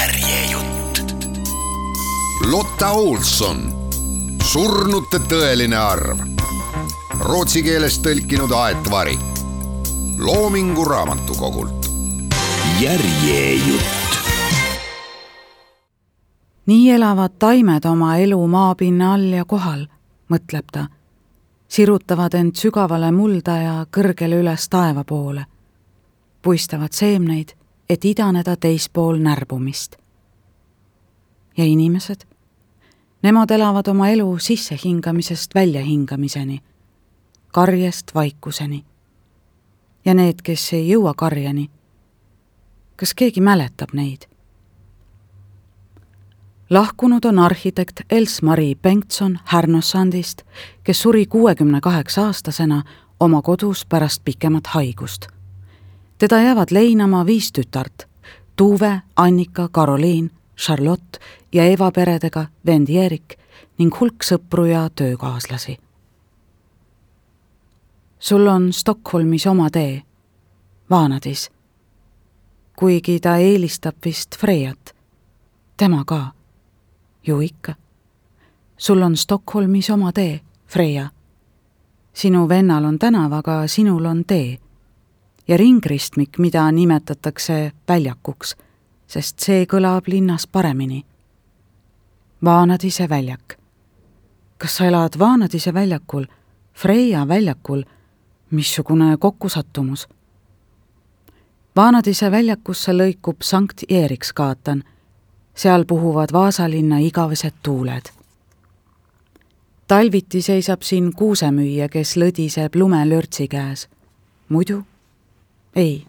järjejutt. Lotta Olson, surnute tõeline arv. Rootsi keelest tõlkinud Aet Vari. Loomingu Raamatukogult. järjejutt. nii elavad taimed oma elu maapinna all ja kohal, mõtleb ta. sirutavad end sügavale mulda ja kõrgele üles taeva poole. puistavad seemneid et idaneda teispool närbumist. ja inimesed? Nemad elavad oma elu sissehingamisest väljahingamiseni, karjest vaikuseni. ja need, kes ei jõua karjani, kas keegi mäletab neid? lahkunud on arhitekt Els-Mari Bengtson Härnossandist, kes suri kuuekümne kaheksa aastasena oma kodus pärast pikemat haigust teda jäävad leinama viis tütart, Tuve, Annika, Karoliin, Charlotte ja Eva peredega vend Jeerik ning hulk sõpru ja töökaaslasi. sul on Stockholmis oma tee, Vaanadis. kuigi ta eelistab vist Freiat, tema ka, ju ikka. sul on Stockholmis oma tee, Freia. sinu vennal on tänav, aga sinul on tee ja ringristmik, mida nimetatakse väljakuks, sest see kõlab linnas paremini. Vaanadise väljak. kas sa elad Vaanadise väljakul, Freia väljakul, missugune kokkusattumus? Vaanadise väljakusse lõikub Sankt Eriksgaatan, seal puhuvad Vaasalinna igavesed tuuled talviti seisab siin kuusemüüja, kes lõdiseb lumelörtsi käes. muidu ei,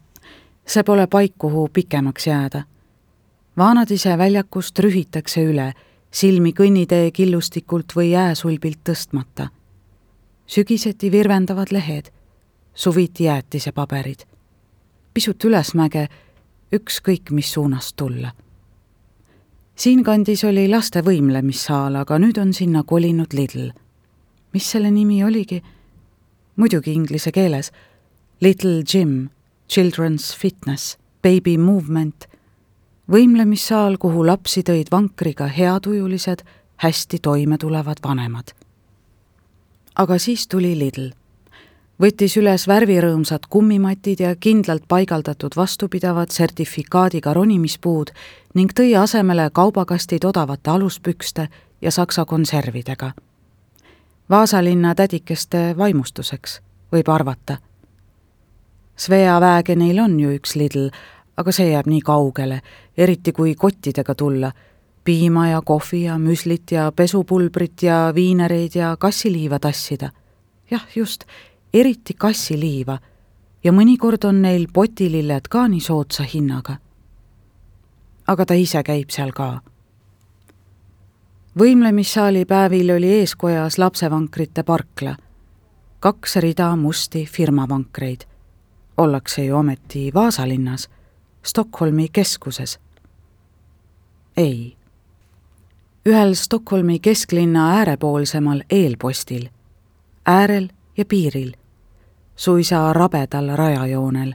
see pole paik, kuhu pikemaks jääda. Vaanadise väljakust rühitakse üle, silmi kõnnitee killustikult või jääsulbilt tõstmata. sügiseti virvendavad lehed, suviti jäätisepaberid. pisut ülesmäge, ükskõik mis suunast tulla. siinkandis oli laste võimlemissaal, aga nüüd on sinna kolinud Lidl. mis selle nimi oligi? muidugi inglise keeles, Little Jim Children's Fitness, Baby Movement, võimlemissaal, kuhu lapsi tõid vankriga heatujulised, hästi toime tulevad vanemad. aga siis tuli Lidl. võttis üles värvirõõmsad kummimatid ja kindlalt paigaldatud vastupidavad sertifikaadiga ronimispuud ning tõi asemele kaubakastid odavate aluspükste ja saksa konservidega. Vaasalinna tädikeste vaimustuseks, võib arvata Svea Vägenil on ju üks Lidl, aga see jääb nii kaugele, eriti kui kottidega tulla. piima ja kohvi ja müslit ja pesupulbrit ja viinereid ja kassiliiva tassida. jah, just, eriti kassiliiva. ja mõnikord on neil potililled ka nii soodsa hinnaga. aga ta ise käib seal ka võimlemissaali päevil oli eeskojas lapsevankrite parkla. kaks rida musti firmavankreid ollakse ju ometi Vaasa linnas, Stockholmi keskuses. ei. ühel Stockholmi kesklinna äärepoolsemal eelpostil, äärel ja piiril, suisa rabedal rajajoonel.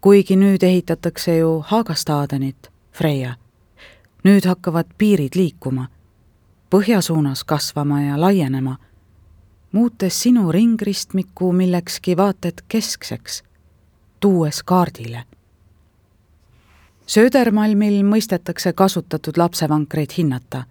kuigi nüüd ehitatakse ju Haagastaadenit, Freia, nüüd hakkavad piirid liikuma, põhja suunas kasvama ja laienema muutes sinu ringristmiku millekski vaata et keskseks, tuues kaardile. Söödermalmil mõistetakse kasutatud lapsevankreid hinnata.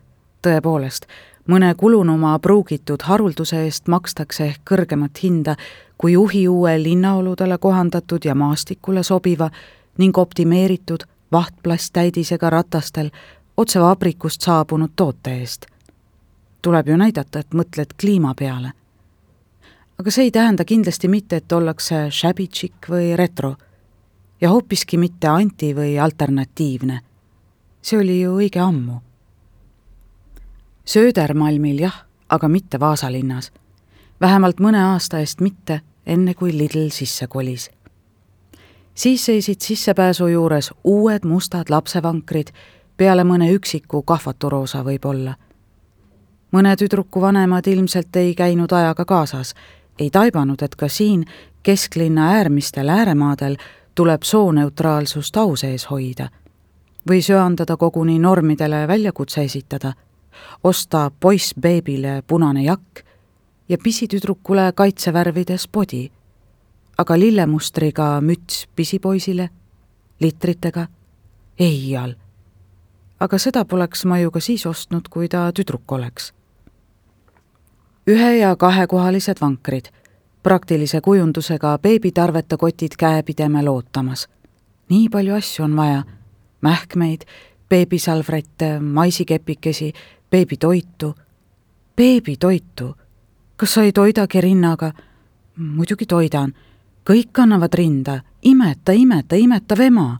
tõepoolest, mõne kulunuma pruugitud harulduse eest makstakse ehk kõrgemat hinda kui juhi uue linnaoludele kohandatud ja maastikule sobiva ning optimeeritud vahtplasttäidisega ratastel otse vabrikust saabunud toote eest. tuleb ju näidata, et mõtled kliima peale aga see ei tähenda kindlasti mitte, et ollakse shabby chic või retro ja hoopiski mitte anti- või alternatiivne. see oli ju õige ammu. Söödermalmil jah, aga mitte Vaasa linnas. vähemalt mõne aasta eest mitte, enne kui Lidl sisse kolis. siis seisid sissepääsu juures uued mustad lapsevankrid, peale mõne üksiku kahvaturoosa võib-olla mõne tüdruku vanemad ilmselt ei käinud ajaga kaasas ei taibanud, et ka siin kesklinna äärmistel ääremaadel tuleb sooneutraalsust au sees hoida. või söandada koguni normidele väljakutse esitada, osta poiss beebile punane jakk ja pisitüdrukule kaitsevärvides podi, aga lillemustriga müts pisipoisile, litritega, ei iial. aga seda poleks ma ju ka siis ostnud, kui ta tüdruk oleks. Ühe- ja kahekohalised vankrid, praktilise kujundusega beebitarvete kotid käepideme lootamas. nii palju asju on vaja, mähkmeid, beebisalvrette, maisikepikesi, beebitoitu, beebitoitu kas sa ei toidagi rinnaga? muidugi toidan. kõik annavad rinda, imeta, imeta, imetav ema.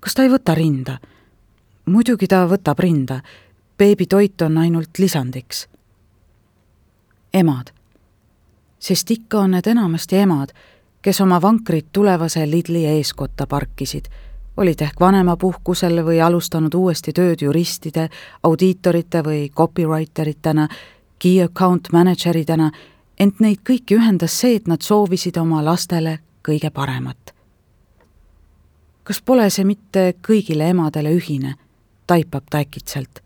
kas ta ei võta rinda? muidugi ta võtab rinda. beebitoit on ainult lisandiks. Emad. sest ikka on need enamasti emad, kes oma vankrit tulevase Lidli eeskotta parkisid olid ehk vanemapuhkusel või alustanud uuesti tööd juristide, audiitorite või copywriter itena key account manager idena, ent neid kõiki ühendas see, et nad soovisid oma lastele kõige paremat. kas pole see mitte kõigile emadele ühine, taipab ta äkitselt,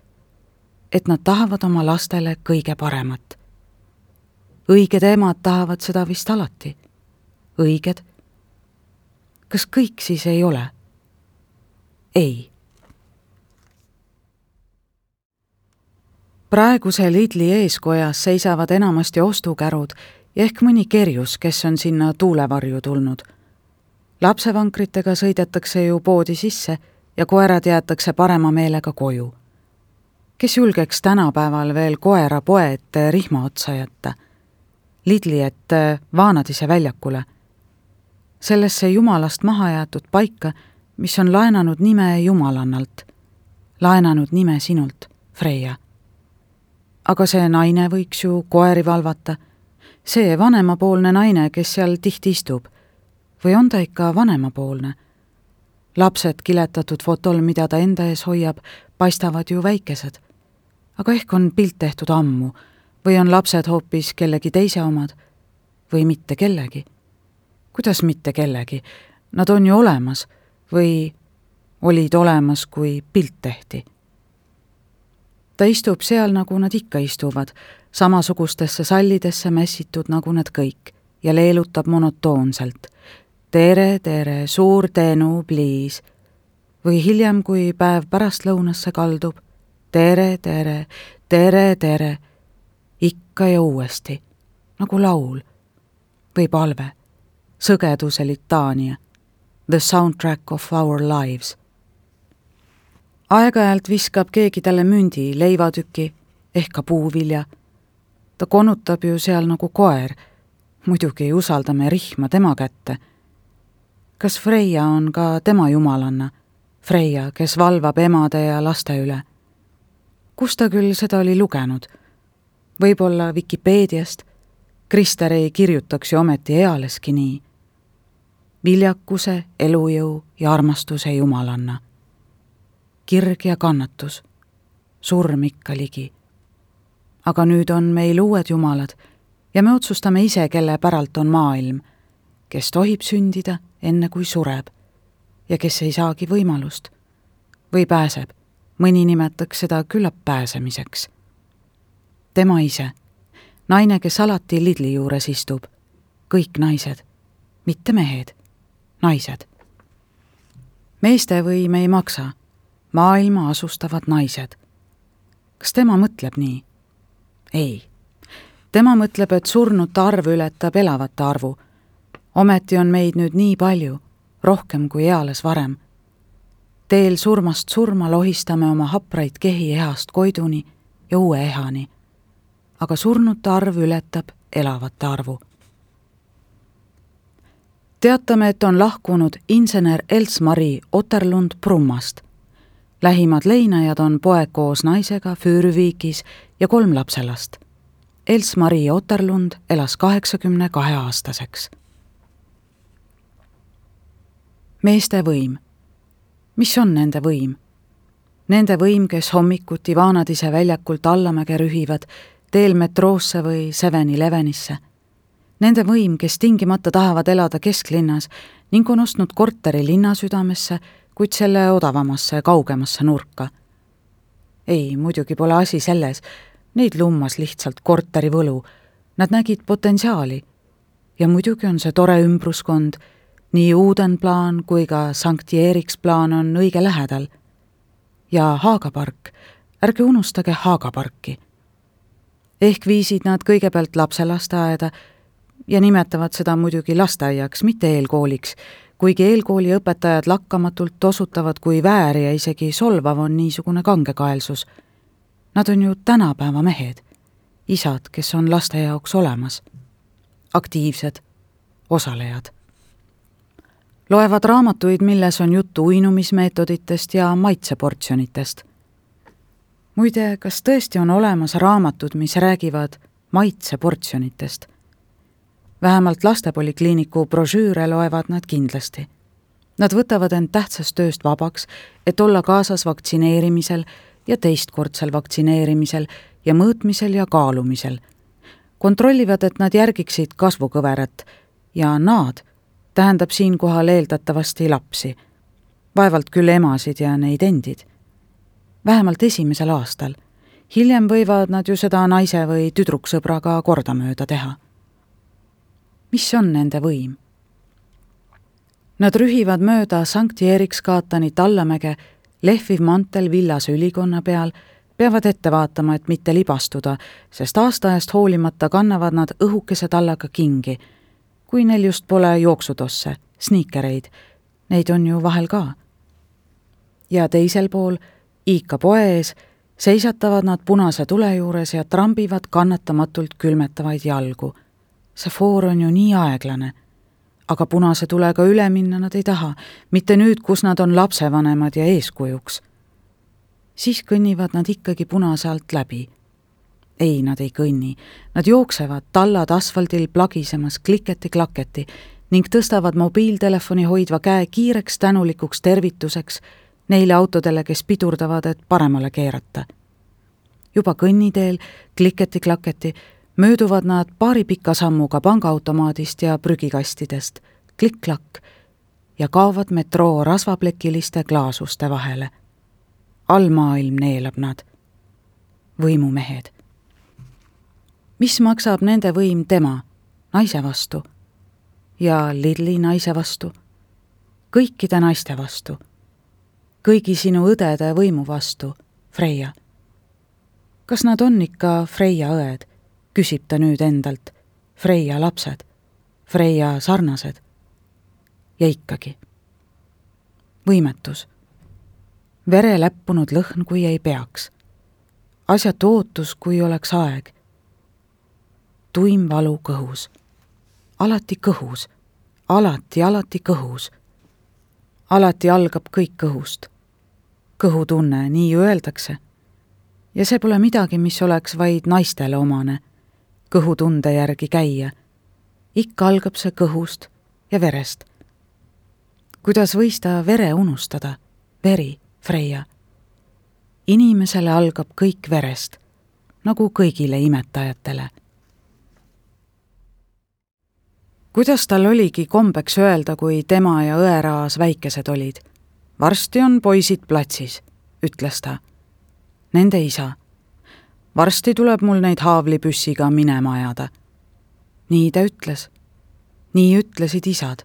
et nad tahavad oma lastele kõige paremat. Õiged emad tahavad seda vist alati. õiged? kas kõik siis ei ole? ei praeguse Lidli eeskojas seisavad enamasti ostukärud ja ehk mõni kerjus, kes on sinna tuulevarju tulnud. lapsevankritega sõidetakse ju poodi sisse ja koerad jäetakse parema meelega koju. kes julgeks tänapäeval veel koera poe ette rihma otsa jätta? Lidli ette Vaanadise väljakule. sellesse jumalast maha jäetud paika, mis on laenanud nime jumalannalt, laenanud nime sinult, Freia aga see naine võiks ju koeri valvata. see vanemapoolne naine, kes seal tihti istub. või on ta ikka vanemapoolne? lapsed kiletatud fotol, mida ta enda ees hoiab, paistavad ju väikesed. aga ehk on pilt tehtud ammu või on lapsed hoopis kellegi teise omad või mitte kellegi. kuidas mitte kellegi? Nad on ju olemas või olid olemas, kui pilt tehti ta istub seal, nagu nad ikka istuvad, samasugustesse sallidesse mässitud, nagu nad kõik, ja leelutab monotoonselt. tere, tere, suur tänu, pliis. või hiljem, kui päev pärastlõunasse kaldub, tere, tere, tere, tere, ikka ja uuesti, nagu laul või palve, sõgeduse litaania, the soundtrack of our lives aeg-ajalt viskab keegi talle mündi, leivatüki ehk ka puuvilja. ta konutab ju seal nagu koer. muidugi usaldame rihma tema kätte. kas Freia on ka tema jumalanna? Freia, kes valvab emade ja laste üle. kus ta küll seda oli lugenud? Võib-olla Vikipeediast? Krister ei kirjutaks ju ometi ealeski nii. viljakuse, elujõu ja armastuse jumalanna kirg ja kannatus, surm ikka ligi. aga nüüd on meil uued jumalad ja me otsustame ise, kelle päralt on maailm, kes tohib sündida enne, kui sureb ja kes ei saagi võimalust või pääseb, mõni nimetaks seda küllap pääsemiseks. Tema ise, naine, kes alati Lidli juures istub, kõik naised, mitte mehed, naised. meeste võim ei maksa maailma asustavad naised. kas tema mõtleb nii? ei. tema mõtleb, et surnute arv ületab elavate arvu. ometi on meid nüüd nii palju, rohkem kui eales varem. teel surmast surma lohistame oma hapraid kehi ehast Koiduni ja uue ehani. Aga surnute arv ületab elavate arvu teatame, et on lahkunud insener Else-Marie Otterlund Brummast lähimad leinajad on poeg koos naisega Füürviigis ja kolm lapselast. Els-Marie Otterlund elas kaheksakümne kahe aastaseks. meeste võim. mis on nende võim? Nende võim, kes hommikuti Vaanadise väljakult allamäge rühivad, teel metroosse või Seven Elevenisse. Nende võim, kes tingimata tahavad elada kesklinnas ning on ostnud korteri linnasüdamesse kuid selle odavamasse, kaugemasse nurka. ei, muidugi pole asi selles, neid lummas lihtsalt korteri võlu. Nad nägid potentsiaali. ja muidugi on see tore ümbruskond, nii Udenplaan kui ka Sankti Eriksplaan on õige lähedal. ja Haaga park, ärge unustage Haaga parki. Ehk viisid nad kõigepealt lapse lasteaeda ja nimetavad seda muidugi lasteaiaks, mitte eelkooliks, kuigi eelkooli õpetajad lakkamatult osutavad, kui väär ja isegi solvav on niisugune kangekaelsus. Nad on ju tänapäeva mehed, isad, kes on laste jaoks olemas, aktiivsed, osalejad. loevad raamatuid, milles on juttu uinumismeetoditest ja maitseportsjonitest. Muide, kas tõesti on olemas raamatud, mis räägivad maitseportsjonitest vähemalt lastepolikliiniku brošüüre loevad nad kindlasti. Nad võtavad end tähtsast tööst vabaks, et olla kaasas vaktsineerimisel ja teistkordsel vaktsineerimisel ja mõõtmisel ja kaalumisel. kontrollivad, et nad järgiksid kasvukõverat ja nad tähendab siinkohal eeldatavasti lapsi. vaevalt küll emasid ja neid endid. Vähemalt esimesel aastal. hiljem võivad nad ju seda naise või tüdruksõbraga kordamööda teha mis on nende võim? Nad rühivad mööda Sankti Erikskaatanit allamäge, lehviv mantel villase ülikonna peal, peavad ette vaatama, et mitte libastuda, sest aastaajast hoolimata kannavad nad õhukese tallaga kingi. kui neil just pole jooksutosse, sniikereid, neid on ju vahel ka. ja teisel pool, Iika poe ees, seisatavad nad punase tule juures ja trambivad kannatamatult külmetavaid jalgu see foor on ju nii aeglane. aga punase tulega üle minna nad ei taha, mitte nüüd, kus nad on lapsevanemad ja eeskujuks. siis kõnnivad nad ikkagi punase alt läbi. ei, nad ei kõnni, nad jooksevad, tallad asfaldil plagisemas kliketi-klaketi ning tõstavad mobiiltelefoni hoidva käe kiireks tänulikuks tervituseks neile autodele, kes pidurdavad, et paremale keerata. juba kõnniteel kliketi-klaketi mööduvad nad paari pika sammuga pangaautomaadist ja prügikastidest, klikk-klakk, ja kaovad metroo rasvaplekiliste klaasuste vahele. allmaailm neelab nad, võimumehed. mis maksab nende võim tema, naise vastu ja Lidli naise vastu, kõikide naiste vastu, kõigi sinu õdede võimu vastu, Freia. kas nad on ikka Freia õed küsib ta nüüd endalt. Freia lapsed, Freia sarnased. ja ikkagi. võimetus. vere läppunud lõhn, kui ei peaks. asjatu ootus, kui oleks aeg. tuim valu kõhus. alati kõhus, alati, alati kõhus. alati algab kõik kõhust. Kõhutunne, nii ju öeldakse ja see pole midagi, mis oleks vaid naistele omane kõhutunde järgi käia. ikka algab see kõhust ja verest. kuidas võis ta vere unustada? veri, Freia. inimesele algab kõik verest, nagu kõigile imetajatele. kuidas tal oligi kombeks öelda, kui tema ja õeraas väikesed olid? Varsti on poisid platsis, ütles ta. Nende isa varsti tuleb mul neid haavlipüssiga minema ajada. nii ta ütles. nii ütlesid isad.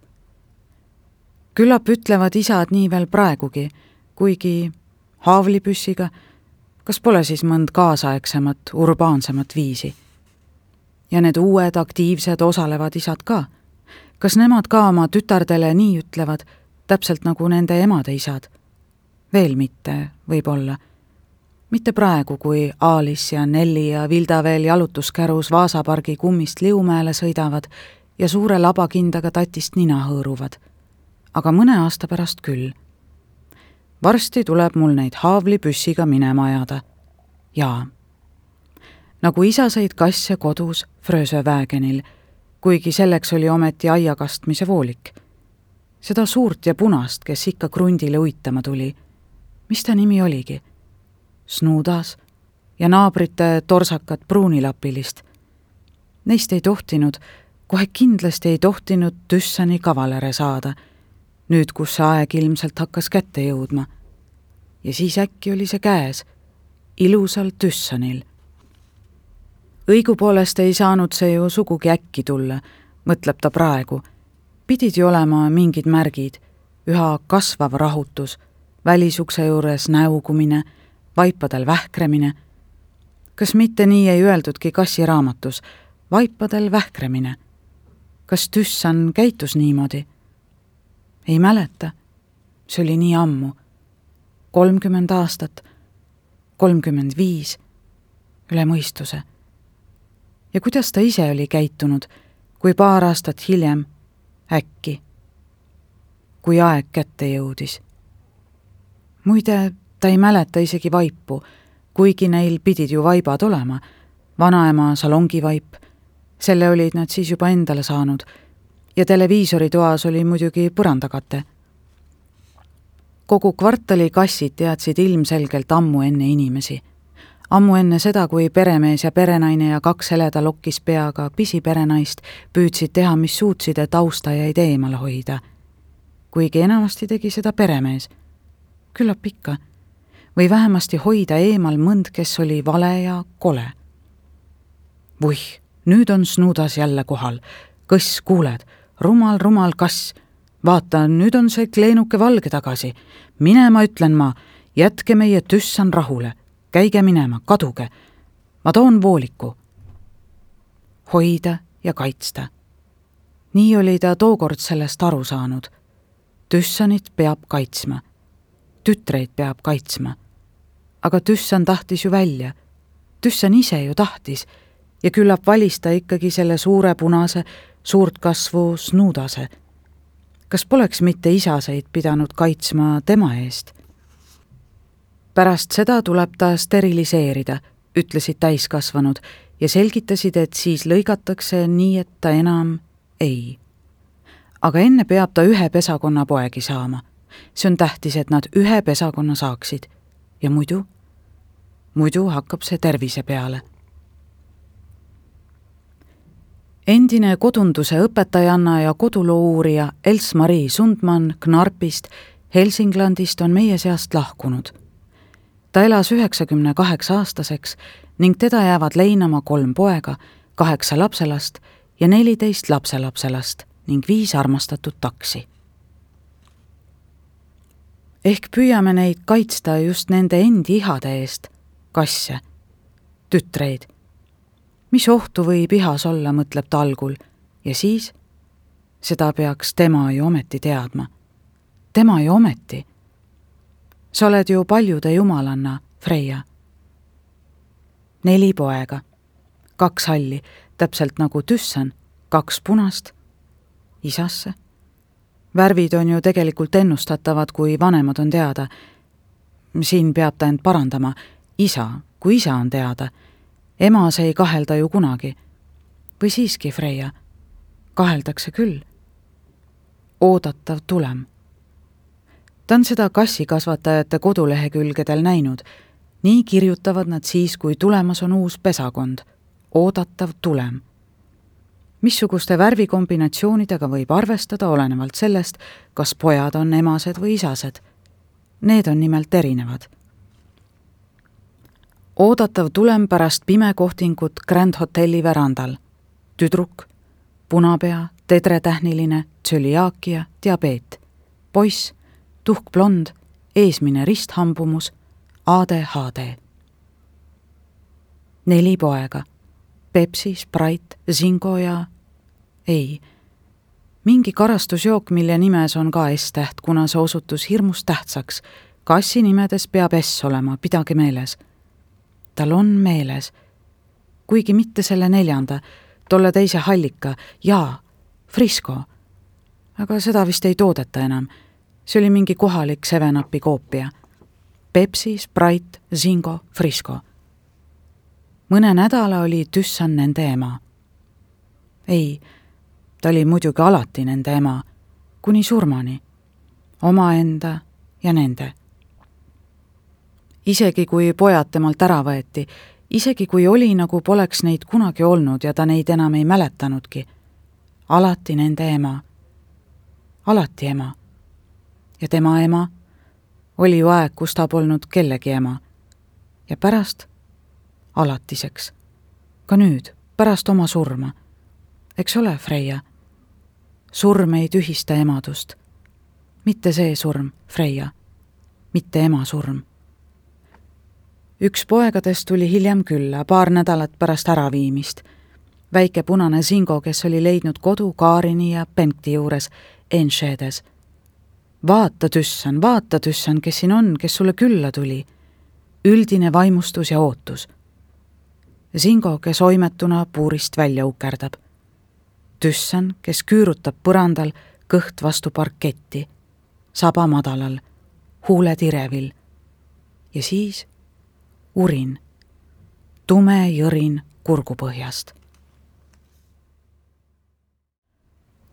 küllap ütlevad isad nii veel praegugi, kuigi haavlipüssiga, kas pole siis mõnd kaasaegsemat, urbaansemat viisi? ja need uued aktiivsed osalevad isad ka, kas nemad ka oma tütardele nii ütlevad, täpselt nagu nende emade isad? veel mitte, võib-olla mitte praegu, kui Aalis ja Nelli ja Vilda veel jalutuskärus Vaasa pargi kummist Liumäele sõidavad ja suure labakindaga tatist nina hõõruvad. aga mõne aasta pärast küll. varsti tuleb mul neid haavlipüssiga minema ajada. jaa. nagu isa sõid kasse kodus Frösö väegenil, kuigi selleks oli ometi aia kastmise voolik. Seda suurt ja punast, kes ikka krundile uitama tuli. mis ta nimi oligi snuudas ja naabrite torsakat pruunilapilist. Neist ei tohtinud, kohe kindlasti ei tohtinud Tüssani kavalere saada. nüüd, kus see aeg ilmselt hakkas kätte jõudma. ja siis äkki oli see käes, ilusal Tüssonil. õigupoolest ei saanud see ju sugugi äkki tulla, mõtleb ta praegu. Pidid ju olema mingid märgid, üha kasvav rahutus, välisukse juures näugumine, vaipadel vähkremine. kas mitte nii ei öeldudki kassiraamatus, vaipadel vähkremine? kas Tüssan käitus niimoodi? ei mäleta. see oli nii ammu. kolmkümmend aastat, kolmkümmend viis, üle mõistuse. ja kuidas ta ise oli käitunud, kui paar aastat hiljem äkki, kui aeg kätte jõudis. muide, ta ei mäleta isegi vaipu, kuigi neil pidid ju vaibad olema, vanaema salongivaip, selle olid nad siis juba endale saanud ja televiisoritoas oli muidugi põrandakate. kogu kvartali kassid teadsid ilmselgelt ammu enne inimesi. Ammu enne seda, kui peremees ja perenaine ja kaks heleda lokkis peaga pisiperenaist püüdsid teha, mis suutsid, et austajaid eemale hoida. kuigi enamasti tegi seda peremees. küllap ikka. või vähemasti hoida eemal mõnd, kes oli vale ja kole. vuih, nüüd on Snudas jälle kohal. kõss, kuuled rumal, rumal kass. vaata, nüüd on see kleenuke valge tagasi. minema ütlen ma, jätke meie tüssan rahule, käige minema, kaduge. ma toon vooliku. hoida ja kaitsta. nii oli ta tookord sellest aru saanud. tüssanit peab kaitsma. tütreid peab kaitsma. aga tüssan tahtis ju välja. tüssan ise ju tahtis ja küllap valis ta ikkagi selle suure punase suurt kasvu snuudase. kas poleks mitte isaseid pidanud kaitsma tema eest? Pärast seda tuleb ta steriliseerida, ütlesid täiskasvanud ja selgitasid, et siis lõigatakse nii, et ta enam ei. aga enne peab ta ühe pesakonna poegi saama. see on tähtis, et nad ühe pesakonna saaksid. ja muidu, muidu hakkab see tervise peale endine kodunduse õpetajanna ja koduloo uurija Els-Marii Sundman Knarpist Helsinglandist on meie seast lahkunud. Ta elas üheksakümne kaheksa aastaseks ning teda jäävad leinama kolm poega, kaheksa lapselast ja neliteist lapselapselast ning viis armastatud taksi. ehk püüame neid kaitsta just nende endi ihade eest, kasse, tütreid mis ohtu võib ihas olla, mõtleb ta algul, ja siis seda peaks tema ju ometi teadma. tema ju ometi. Sa oled ju paljude jumalanna, Freia. neli poega, kaks halli, täpselt nagu tüssan, kaks punast, isasse. värvid on ju tegelikult ennustatavad, kui vanemad on teada. siin peab ta end parandama, isa, kui isa on teada emas ei kahelda ju kunagi. või siiski, Freia, kaheldakse küll. oodatav tulem. Ta on seda kassikasvatajate kodulehekülgedel näinud. nii kirjutavad nad siis, kui tulemas on uus pesakond. oodatav tulem missuguste värvikombinatsioonidega võib arvestada, olenevalt sellest, kas pojad on emased või isased. Need on nimelt erinevad oodatav tulem pärast pimekohtingut Grand Hotelli verandal. tüdruk, punapea, tedretähniline, tsöliaakia, diabeet. poiss, tuhkblond, eesmine risthambumus, ADHD. neli poega, Pepsi, Sprite, Zingo ja ei, mingi karastusjook, mille nimes on ka S-täht, kuna see osutus hirmus tähtsaks. kassi nimedes peab S olema, pidage meeles tal on meeles, kuigi mitte selle neljanda, tolle teise hallika, jaa, Frisco. aga seda vist ei toodeta enam. See oli mingi kohalik Seven-Upi koopia. Pepsi, Sprite, Zingo, Frisco. mõne nädala oli Tüssan nende ema. ei, ta oli muidugi alati nende ema, kuni surmani. omaenda ja nende isegi kui pojad temalt ära võeti, isegi kui oli, nagu poleks neid kunagi olnud ja ta neid enam ei mäletanudki. alati nende ema. alati ema. Ja tema ema, oli ju aeg, kus ta polnud kellegi ema. ja pärast alatiseks. ka nüüd, pärast oma surma. eks ole, Freia? surm ei tühista emadust. mitte see surm, Freia. mitte ema surm üks poegadest tuli hiljem külla, paar nädalat pärast äraviimist. väike punane Singo, kes oli leidnud kodu Kaarini ja Bengti juures Enšedes. Vaata, tüssan, vaata, tüssan, kes siin on, kes sulle külla tuli. üldine vaimustus ja ootus. Singo, kes oimetuna puurist välja ukerdab. tüssan, kes küürutab põrandal kõht vastu parketti, saba madalal, huuled irevil. ja siis urin, tume jõrin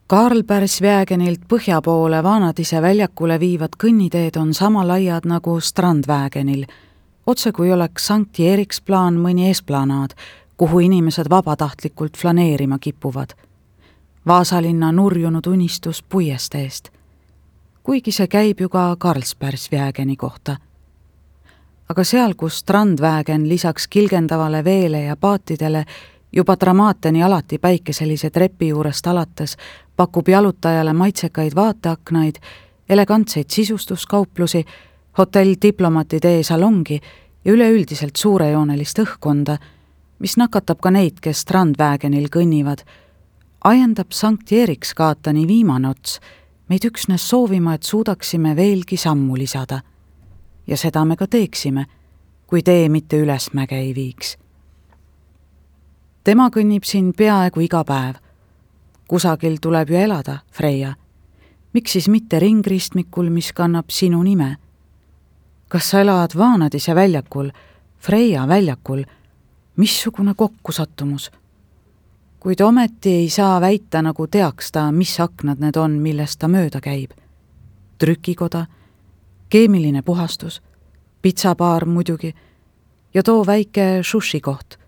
kurgupõhjast. Karlbergsvägenilt põhja poole Vanadise väljakule viivad kõnniteed on sama laiad nagu Strandvägenil, otse kui oleks Sankt Eriksplaan mõni esplanaad, kuhu inimesed vabatahtlikult flaneerima kipuvad. Vaasalinna nurjunud unistus puiesteest. kuigi see käib ju ka Karlsbergsvägeni kohta aga seal, kus Strandvägen lisaks kilgendavale veele ja paatidele juba Dramaateni alati päikeselise trepi juurest alates pakub jalutajale maitsekaid vaateaknaid, elegantseid sisustuskauplusi, hotell Diplomati tee salongi ja üleüldiselt suurejoonelist õhkkonda, mis nakatab ka neid, kes Strandvägenil kõnnivad, ajendab Sankt Erikskaatani viimane ots meid üksnes soovima, et suudaksime veelgi sammu lisada ja seda me ka teeksime, kui tee mitte ülesmäge ei viiks. tema kõnnib siin peaaegu iga päev. Kusagil tuleb ju elada, Freia. miks siis mitte ringristmikul, mis kannab sinu nime? kas sa elad Vaanadise väljakul, Freia väljakul, missugune kokkusattumus? kuid ometi ei saa väita, nagu teaks ta, mis aknad need on, millest ta mööda käib. trükikoda keemiline puhastus, pitsabaar muidugi ja too väike sushikoht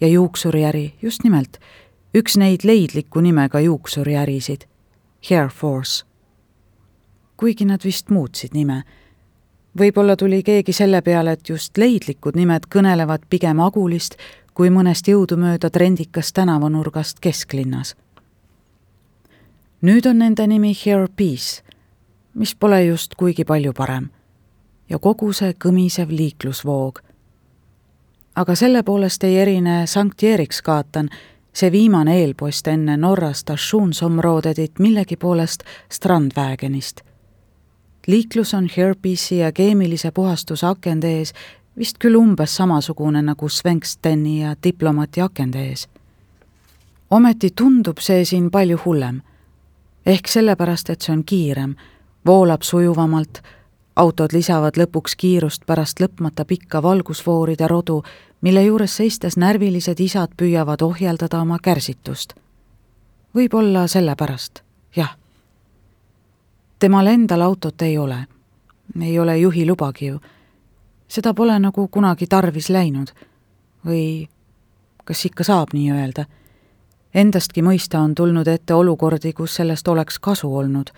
ja juuksurijäri, just nimelt, üks neid leidliku nimega juuksurijärisid, Hair Force. kuigi nad vist muutsid nime. võib-olla tuli keegi selle peale, et just leidlikud nimed kõnelevad pigem Agulist kui mõnest jõudumööda trendikast tänavanurgast kesklinnas. nüüd on nende nimi Hair Peace mis pole just kuigi palju parem, ja kogu see kõmisev liiklusvoog. aga selle poolest ei erine Sankt Erikskaatan, see viimane eelpost enne Norra stasjonsområdedit millegi poolest Strandvägenist. liiklus on Herpesi ja keemilise puhastuse akende ees vist küll umbes samasugune nagu Svenksteni ja diplomati akende ees. ometi tundub see siin palju hullem. ehk sellepärast, et see on kiirem voolab sujuvamalt, autod lisavad lõpuks kiirust pärast lõpmata pikka valgusfooride rodu, mille juures seistes närvilised isad püüavad ohjeldada oma kärsitust. võib-olla sellepärast, jah. temal endal autot ei ole. ei ole juhilubagi ju. seda pole nagu kunagi tarvis läinud. või kas ikka saab nii öelda? Endastki mõista on tulnud ette olukordi, kus sellest oleks kasu olnud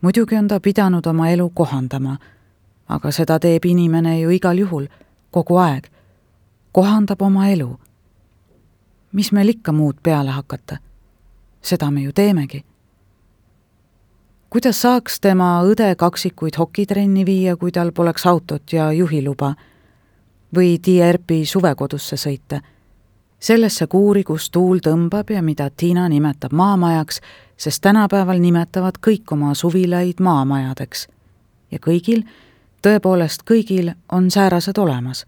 muidugi on ta pidanud oma elu kohandama, aga seda teeb inimene ju igal juhul, kogu aeg. kohandab oma elu. mis meil ikka muud peale hakata? seda me ju teemegi. kuidas saaks tema õde kaksikuid hokitrenni viia, kui tal poleks autot ja juhiluba? või DRP suvekodusse sõita sellesse kuuri, kus tuul tõmbab ja mida Tiina nimetab maamajaks, sest tänapäeval nimetavad kõik oma suvilaid maamajadeks. ja kõigil, tõepoolest kõigil, on säärased olemas.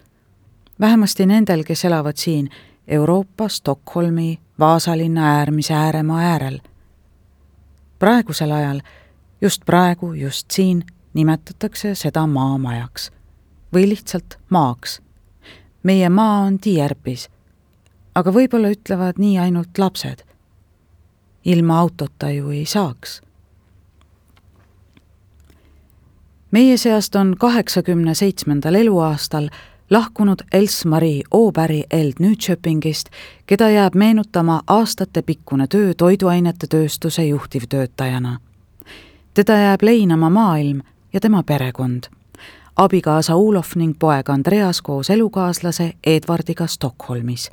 vähemasti nendel, kes elavad siin Euroopa, Stockholmi, Vaasalinna äärmise ääremaa äärel. praegusel ajal, just praegu, just siin, nimetatakse seda maamajaks või lihtsalt maaks. meie maa on Tierpis aga võib-olla ütlevad nii ainult lapsed. ilma autota ju ei saaks. meie seast on kaheksakümne seitsmendal eluaastal lahkunud Else-Marie Auberry Eld Nütschöpingist, keda jääb meenutama aastatepikkune töö toiduainete tööstuse juhtivtöötajana. teda jääb leinama maailm, ja tema perekond. abikaasa Ulof ning poeg Andreas koos elukaaslase Edvardiga Stockholmis.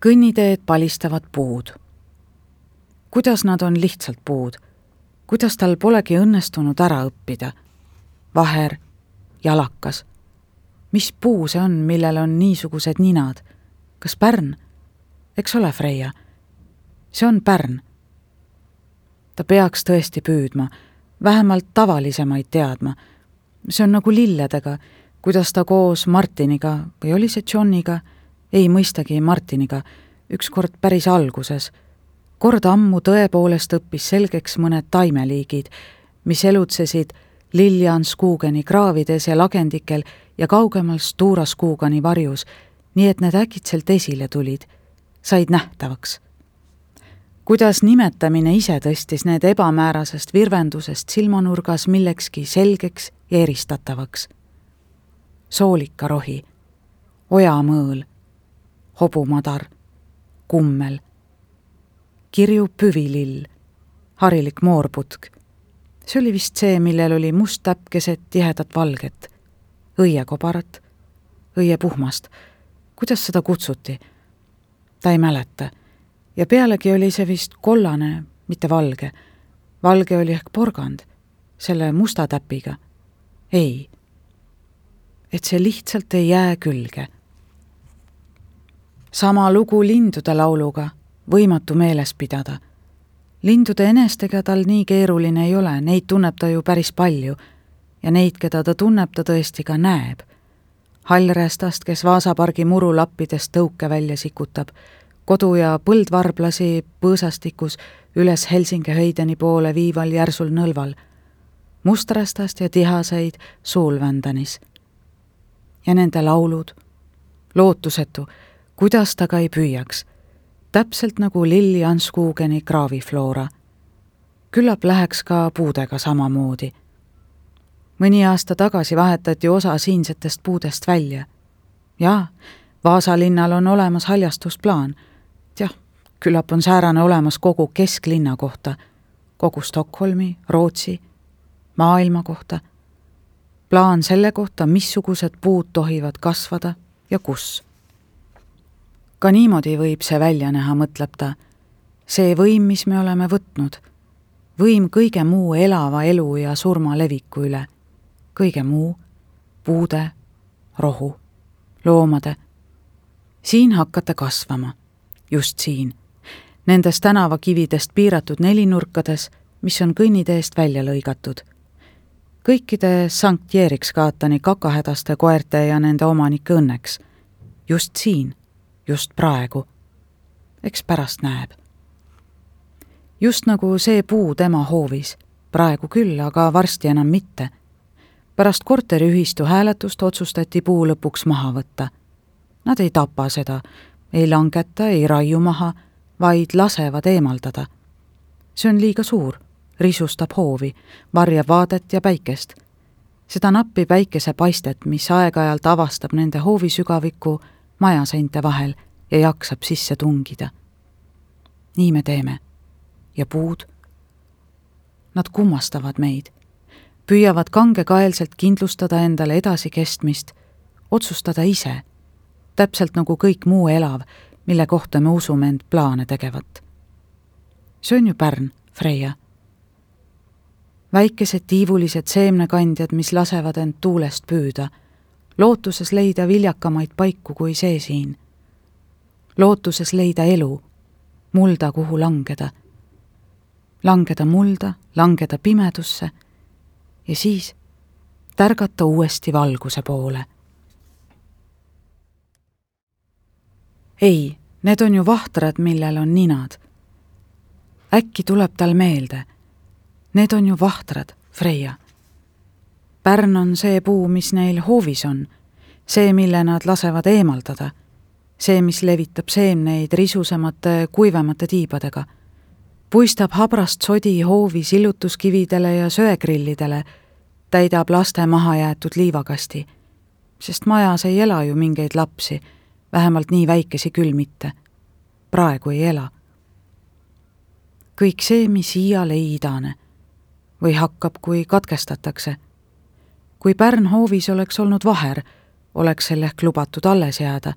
Kõnniteed palistavad puud. kuidas nad on lihtsalt puud? kuidas tal polegi õnnestunud ära õppida? vaher, jalakas. mis puu see on, millel on niisugused ninad? kas pärn? eks ole, Freia? see on pärn ta peaks tõesti püüdma, vähemalt tavalisemaid teadma. see on nagu lilledega, kuidas ta koos Martiniga või oli see Johniga, ei mõistagi Martiniga, ükskord päris alguses, kord ammu tõepoolest õppis selgeks mõned taimeliigid, mis elutsesid Lilian Skugeni kraavides ja lagendikel ja kaugemal Stura Skugani varjus, nii et need äkitselt esile tulid, said nähtavaks. Kuidas nimetamine ise tõstis need ebamäärasest virvendusest silmanurgas millekski selgeks ja eristatavaks. soolikarohi, ojamõõl, hobumadar, kummel, kirju püvilill, harilik moorputk. see oli vist see, millel oli must täpp keset tihedat valget, õiekobarat, õiepuhmast. kuidas seda kutsuti? ta ei mäleta ja pealegi oli see vist kollane, mitte valge. valge oli ehk porgand, selle musta täpiga. ei. et see lihtsalt ei jää külge. Sama lugu lindude lauluga, võimatu meeles pidada. lindude enestega tal nii keeruline ei ole, neid tunneb ta ju päris palju ja neid, keda ta tunneb, ta tõesti ka näeb. hallrästast, kes Vaasa pargi murulappidest tõuke välja sikutab kodu- ja põldvarblasi põõsastikus üles Helsingi Heideni poole viival järsul nõlval, musträstast ja tihaseid Suulvändanis. ja nende laulud, lootusetu, kuidas ta ka ei püüaks, täpselt nagu Lilli Anskugeni kraavifloora. küllap läheks ka puudega samamoodi. mõni aasta tagasi vahetati osa siinsetest puudest välja. jaa, Vaasa linnal on olemas haljastusplaan jah, küllap on säärane olemas kogu kesklinna kohta, kogu Stockholmi, Rootsi, maailma kohta, plaan selle kohta, missugused puud tohivad kasvada ja kus. Ka niimoodi võib see välja näha, mõtleb ta. see võim, mis me oleme võtnud, võim kõige muu elava elu ja surma leviku üle, kõige muu, puude, rohu, loomade, siin hakata kasvama just siin, nendes tänavakividest piiratud nelinurkades, mis on kõnniteest välja lõigatud. kõikide Sankt Jeeriks-Kaatani kakahädaste koerte ja nende omanike õnneks. just siin, just praegu. eks pärast näeb. just nagu see puu tema hoovis, praegu küll, aga varsti enam mitte. pärast korteriühistu hääletust otsustati puu lõpuks maha võtta. Nad ei tapa seda, ei langeta, ei raiu maha, vaid lasevad eemaldada. see on liiga suur, risustab hoovi, varjab vaadet ja päikest. seda nappi päikesepaistet, mis aeg-ajalt avastab nende hoovisügaviku majaseinte vahel ja jaksab sisse tungida. nii me teeme. ja puud? Nad kummastavad meid, püüavad kangekaelselt kindlustada endale edasikestmist, otsustada ise täpselt nagu kõik muu elav, mille kohta me usume end plaane tegevat. see on ju Pärn, Freia. väikesed tiivulised seemnekandjad, mis lasevad end tuulest püüda, lootuses leida viljakamaid paiku kui see siin. lootuses leida elu, mulda, kuhu langeda. langeda mulda, langeda pimedusse ja siis tärgata uuesti valguse poole ei, need on ju vahtrad, millel on ninad. äkki tuleb tal meelde. Need on ju vahtrad, Freia. Pärn on see puu, mis neil hoovis on, see, mille nad lasevad eemaldada, see, mis levitab seemneid risusemate, kuivemate tiibadega, puistab habrast sodi hoovi sillutuskividele ja söegrillidele, täidab laste mahajäetud liivakasti, sest majas ei ela ju mingeid lapsi vähemalt nii väikesi küll mitte. praegu ei ela. kõik see, mis iial ei idane. või hakkab, kui katkestatakse. Kui Pärn hoovis oleks olnud vaher, oleks sel ehk lubatud alles jääda.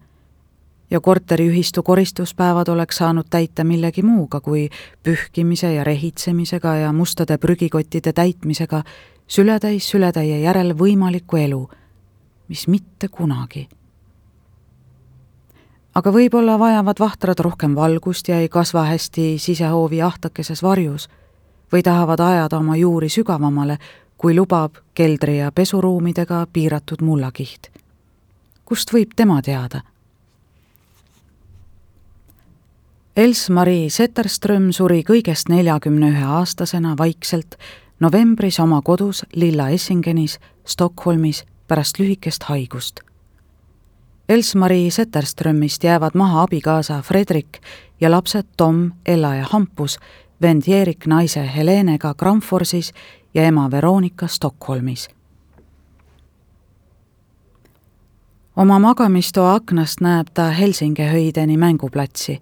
ja korteriühistu koristuspäevad oleks saanud täita millegi muuga kui pühkimise ja rehitsemisega ja mustade prügikottide täitmisega sületäis sületäie järel võimalikku elu, mis mitte kunagi aga võib-olla vajavad vahtrad rohkem valgust ja ei kasva hästi sisehoovi ahtakeses varjus või tahavad ajada oma juuri sügavamale, kui lubab keldri ja pesuruumidega piiratud mullakiht. kust võib tema teada? Els-Mari Zetterström suri kõigest neljakümne ühe aastasena vaikselt novembris oma kodus Lilla Essingenis, Stockholmis pärast lühikest haigust Els-Mari Zetterströmist jäävad maha abikaasa Fredrik ja lapsed Tom, Ella ja Hampus, vend Jeerik naise Helenega Kramforsis ja ema Veronika Stockholmis. oma magamistoa aknast näeb ta Helsingehöideni mänguplatsi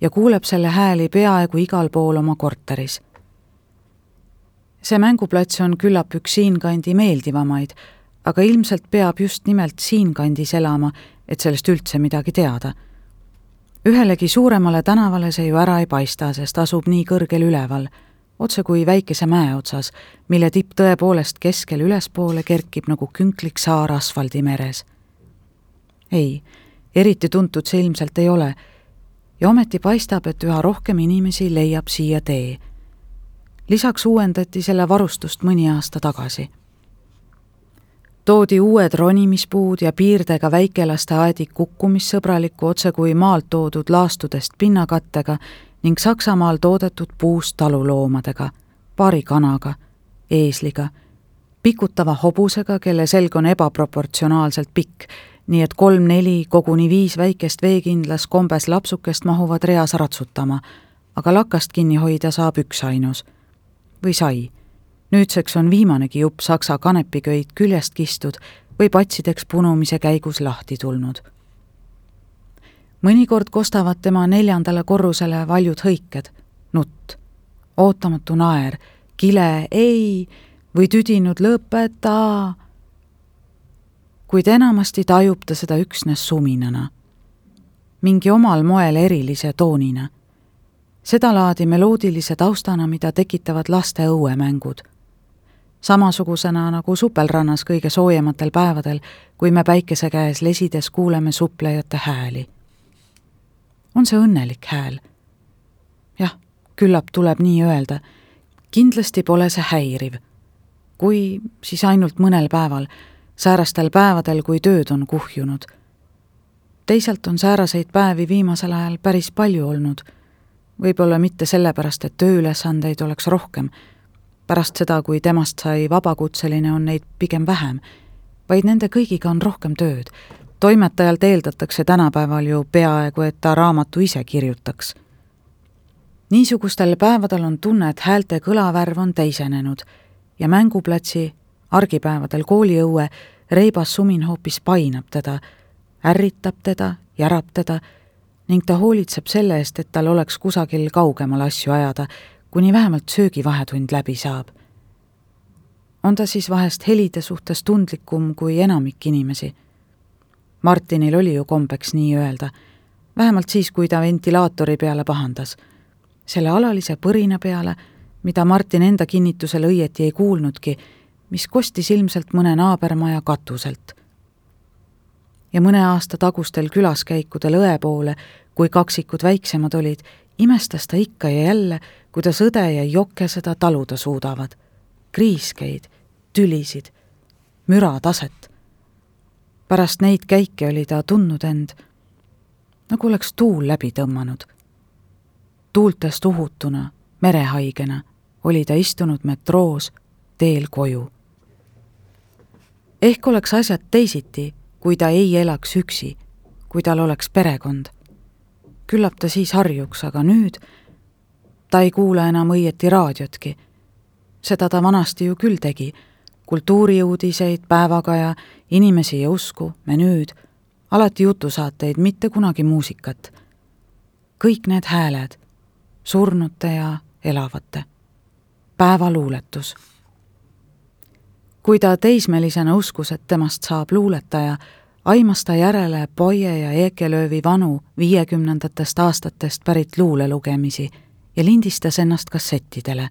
ja kuuleb selle hääli peaaegu igal pool oma korteris. see mänguplats on küllap üks siinkandi meeldivamaid aga ilmselt peab just nimelt siinkandis elama, et sellest üldse midagi teada. ühelegi suuremale tänavale see ju ära ei paista, sest asub nii kõrgel üleval, otse kui väikese mäe otsas, mille tipp tõepoolest keskel ülespoole kerkib nagu künklik saar asfaldimeres. ei, eriti tuntud see ilmselt ei ole ja ometi paistab, et üha rohkem inimesi leiab siia tee. lisaks uuendati selle varustust mõni aasta tagasi toodi uued ronimispuud ja piirdega väikelaste aedik kukkumissõbralikku otse kui maalt toodud laastudest pinnakattega ning Saksamaal toodetud puust taluloomadega, paari kanaga, eesliga, pikutava hobusega, kelle selg on ebaproportsionaalselt pikk, nii et kolm-neli, koguni viis väikest veekindlas kombes lapsukest mahuvad reas ratsutama, aga lakast kinni hoida saab üksainus. või sai nüüdseks on viimanegi jupp saksa kanepiköid küljest kistud või patsideks punumise käigus lahti tulnud. Mõnikord kostavad tema neljandale korrusele valjud hõiked, nutt, ootamatu naer, kile ei või tüdinud lõpeta, kuid enamasti tajub ta seda üksnes suminana, mingi omal moel erilise toonina. Sedalaadi meloodilise taustana, mida tekitavad laste õuemängud. Samasugusena nagu supelrannas kõige soojematel päevadel, kui me päikese käes lesides kuuleme suplejate hääli. On see õnnelik hääl? jah, küllap tuleb nii öelda. kindlasti pole see häiriv. kui, siis ainult mõnel päeval, säärastel päevadel, kui tööd on kuhjunud. teisalt on sääraseid päevi viimasel ajal päris palju olnud. võib-olla mitte sellepärast, et tööülesandeid oleks rohkem pärast seda, kui temast sai vabakutseline, on neid pigem vähem, vaid nende kõigiga on rohkem tööd. Toimetajalt eeldatakse tänapäeval ju peaaegu, et ta raamatu ise kirjutaks. niisugustel päevadel on tunne, et häälte kõlavärv on teisenenud ja mänguplatsi, argipäevadel kooliõue reibas sumin hoopis painab teda, ärritab teda, järab teda ning ta hoolitseb selle eest, et tal oleks kusagil kaugemal asju ajada, kuni vähemalt söögivahetund läbi saab. on ta siis vahest helide suhtes tundlikum kui enamik inimesi? Martinil oli ju kombeks nii öelda, vähemalt siis, kui ta ventilaatori peale pahandas. selle alalise põrina peale, mida Martin enda kinnitusel õieti ei kuulnudki, mis kostis ilmselt mõne naabermaja katuselt. ja mõne aasta tagustel külaskäikudel õe poole, kui kaksikud väiksemad olid, imestas ta ikka ja jälle, kuidas õde ja jokke seda taluda suudavad. kriiskeid, tülisid, mürataset. Pärast neid käike oli ta tundnud end, nagu oleks tuul läbi tõmmanud. tuultest uhutuna, merehaigena oli ta istunud metroos teel koju. ehk oleks asjad teisiti, kui ta ei elaks üksi, kui tal oleks perekond küllap ta siis harjuks, aga nüüd ta ei kuula enam õieti raadiotki. seda ta vanasti ju küll tegi, kultuuriuudiseid, päevakaja, inimesi ja usku, menüüd, alati jutusaateid, mitte kunagi muusikat. kõik need hääled, surnute ja elavate. päevaluuletus. kui ta teismelisena uskus, et temast saab luuletaja, aimas ta järele Boye ja Ekelöövi vanu viiekümnendatest aastatest pärit luulelugemisi ja lindistas ennast kassettidele.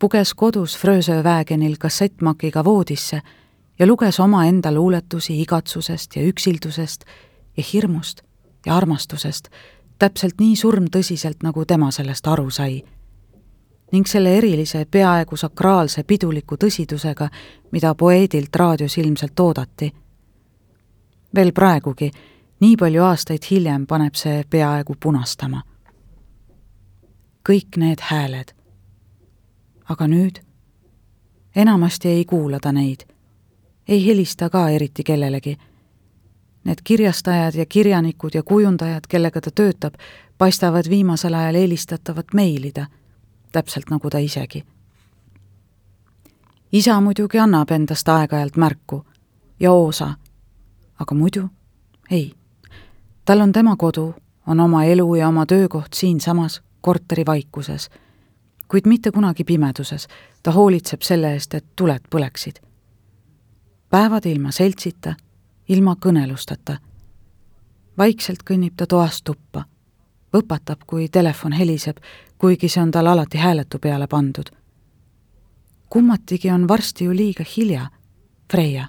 Puges kodus Frösö Vägenil kassettmakiga voodisse ja luges omaenda luuletusi igatsusest ja üksildusest ja hirmust ja armastusest, täpselt nii surmtõsiselt, nagu tema sellest aru sai. ning selle erilise, peaaegu sakraalse piduliku tõsidusega, mida poeedilt raadios ilmselt oodati. veel praegugi, nii palju aastaid hiljem, paneb see peaaegu punastama. kõik need hääled. Aga nüüd? enamasti ei kuula ta neid ei helista ka eriti kellelegi. Need kirjastajad ja kirjanikud ja kujundajad, kellega ta töötab, paistavad viimasel ajal eelistatavat meilida, täpselt nagu ta isegi. isa muidugi annab endast aeg-ajalt märku ja Oosa, aga muidu ei. tal on tema kodu, on oma elu ja oma töökoht siinsamas korteri vaikuses, kuid mitte kunagi pimeduses, ta hoolitseb selle eest, et tuled põleksid päevad ilma seltsita, ilma kõnelusteta. vaikselt kõnnib ta toast tuppa, võpatab, kui telefon heliseb, kuigi see on tal alati hääletu peale pandud. kummatigi on varsti ju liiga hilja, Freia.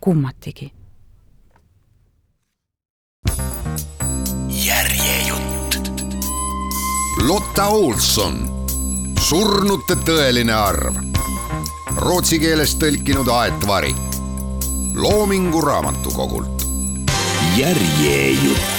kummatigi. Lotta Olson, surnute tõeline arv rootsi keelest tõlkinud Aet Vari Loomingu Raamatukogult. järjejutt